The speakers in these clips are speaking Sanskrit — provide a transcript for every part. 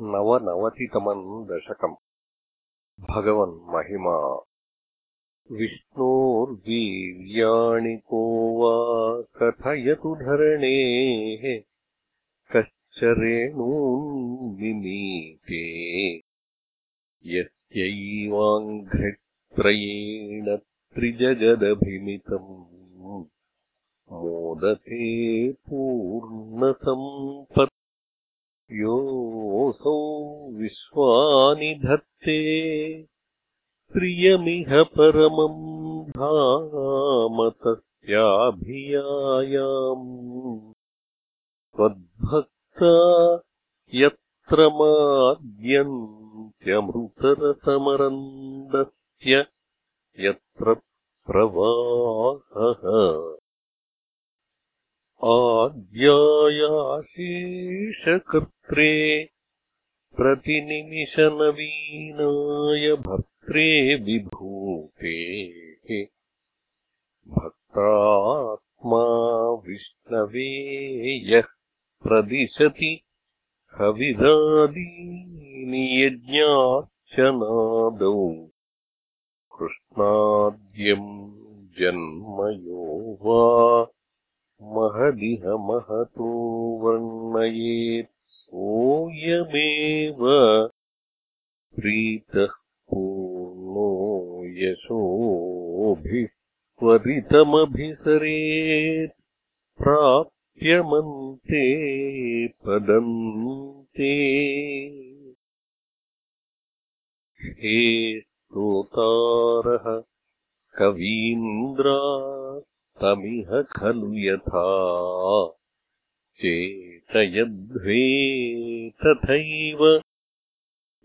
नवनवतितमम् दशकम्। भगवन्महिमा विष्णोर्वीर्याणि को वा कथयतु धरणेः कश्चरेणून्निमीते यस्यैवाङ्घ्रित्रयेण त्रिजगदभिमितम् मोदते पूर्णसम्पत् योऽसौ विश्वानि धत्ते प्रियमिह परमम् धाम तस्याभियायाम् त्वद्भक्ता यत्र माद्यन्त्यमृतरसमरन्दस्य यत्र प्रवाहः आद्यायाशेषकर्त्रे प्रतिनिमिषनवीनाय भर्त्रे विभूतेः भक्तात्मा विष्णवे यः प्रदिशति हविदादीनि यज्ञार्चनादौ कृष्णाद्यम् जन्मयो वा महदिह महतो वर्णयेत् सोऽयमेव प्रीतः पूर्णो त्वरितमभिसरेत् प्राप्यमन्ते पदन्ते। हे स्तोतारः कवीन्द्रा तमिह खलु यथा। चेतयध्वे तथैव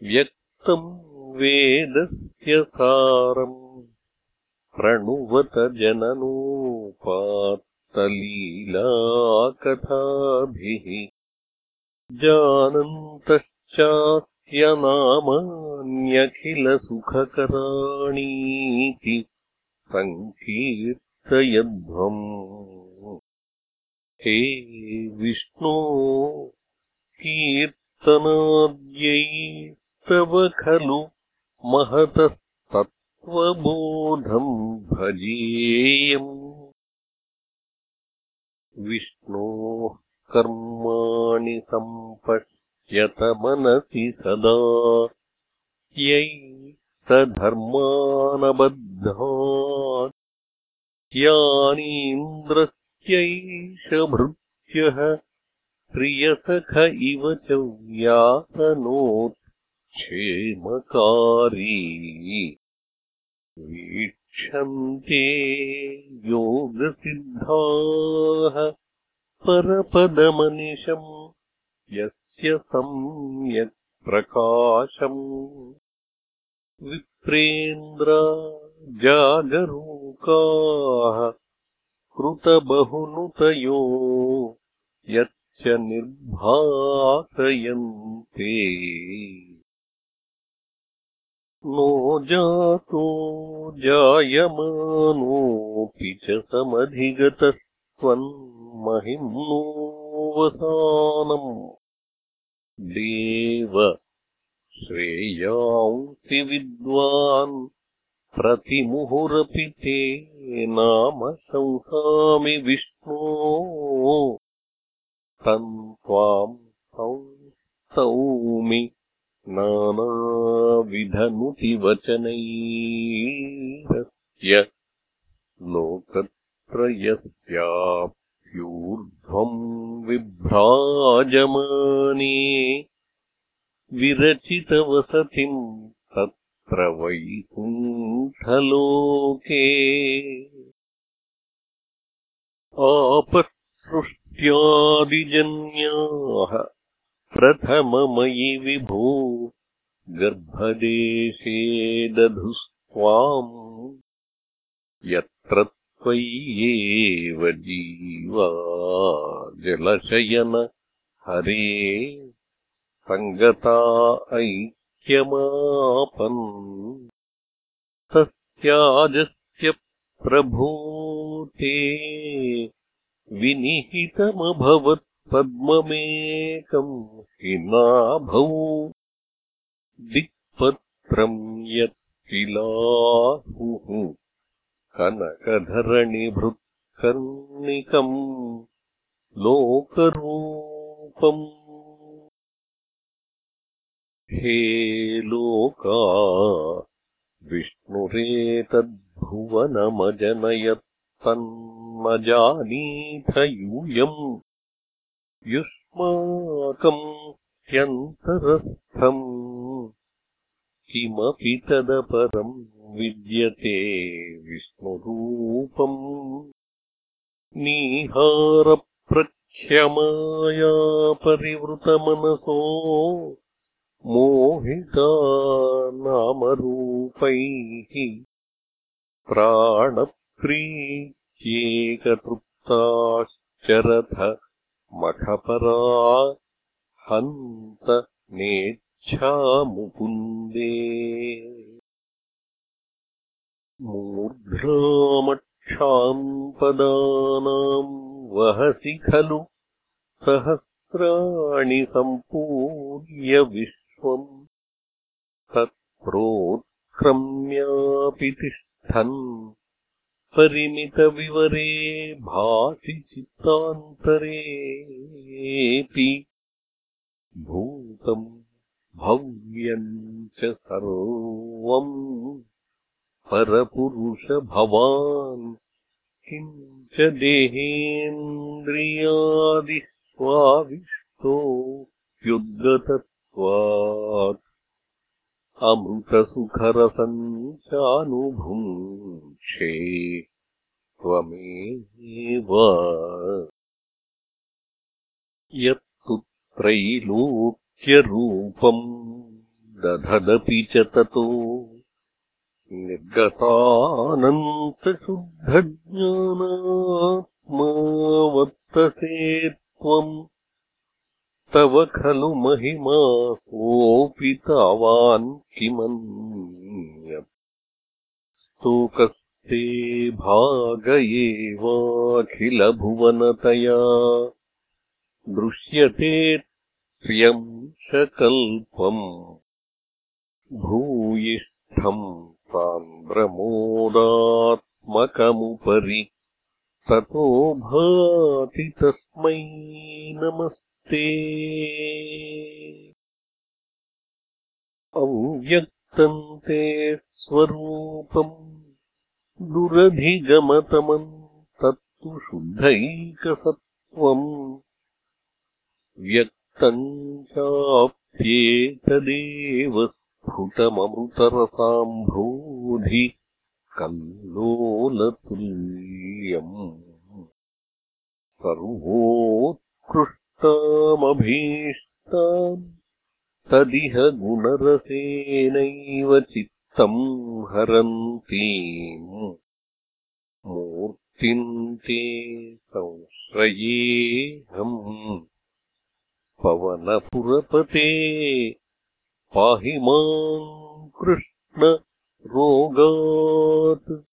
व्यक्तम् वेदस्य सारम्। प्रणुवत जननोपात्तलीलाकथाभिः। जानन्तश्चास्य नामान्यखिलसुखकराणीति सङ्कीर् यध्वम् हे विष्णो कीर्तनाद्यैस्तव खलु महतस्तत्त्वबोधम् भजेयम्। विष्णोः कर्माणि सम्पश्यतमनसि सदा। यै स धर्मानबद्धा यानीन्द्रस्यैष भृत्यः प्रियसख इव च व्यासनोत्क्षेमकारी वीक्षन्ते योगसिद्धाः परपदमनिशम् यस्य सम्यक् प्रकाशम्। विप्रेन्द्रा जागरूकाः कृतबहुनुतयो यच्च निर्भासयन्ते। नो जातो जायमानोऽपि च समधिगतस्त्वन्महिम्नोऽवसानम् देव श्रेयांसि विद्वान् प्रतिमुहुरपि ते नाम शंसामि विष्णो। तम् त्वाम् संस्तौमि नानाविधनुतिवचनैरस्य लोकत्रयस्याप्यूर्ध्वम् विभ्राजमाने विरचितवसतिम् तत् वैकुण्ठलोके आपत्सृष्ट्यादिजन्याः प्रथममयि विभो गर्भदेशे दधुस्त्वाम्। यत्र त्वय्येव जीवा जलशयन हरे सङ्गता ऐ ्यमापन् तस्याजस्य प्रभूते विनिहितमभवत् पद्ममेकम् हि नाभौ दिक्पत्रम् यत्किलाहुः कनकधरणिभृत्कर्णिकम् लोकरूपम् हे लोका विष्णुरेतद्भुवनमजनयत्तन्न जानीथ यूयम् युष्माकम् ह्यन्तरस्थम्। किमपि तदपरम् विद्यते विष्णुरूपम्। नीहारप्रख्यमाया परिवृतमनसो मोहिता नामरूपैः प्राणप्रीत्येकतृप्ताश्चरथ मखपरा हन्त नेच्छामुकुन्दे। मूर्ध्रामक्षाम्पदानाम् वहसि खलु सहस्राणि सम्पूर्य तत्प्रोत्क्रम्यापि तिष्ठन्। परिमितविवरे भासि चित्तान्तरेऽपि भूतम् भव्यम् च सर्वम् परपुरुष भवान् किञ्च देहेन्द्रियादिष्वाविष्टो युद्गतत्वात् अमृतसुखरसञ्चानुभुङ्क्षे त्वमेव। यत्तु त्रैलोक्यरूपम् दधदपि च ततो निर्गतानन्तशुद्धज्ञानात्मा वर्तसे त्वम् तव खलु महिमा सोऽपि तावान् किमन्यत् स्तोकस्ते भाग एवाखिलभुवनतया दृश्यते त्र्यंशकल्पम् भूयिष्ठम् सान्द्रमोदात्मकमुपरि ततो भाति तस्मै नमस्ते अव्यक्तम् ते स्वरूपम् दुरधिगमतमम् तत्तु शुद्धैकसत्त्वम् व्यक्तम् चाप्येतदेव स्फुटममृतरसाम्भोधि कल्लोलतुल्यम् सर्वोत्कृष्ट तामभीष्टाम् तदिह गुणरसेनैव चित्तम् हरन्तीम्। मूर्तिम् ते संश्रयेऽहम्। पवनपुरपते पाहि माम् कृष्ण रोगात्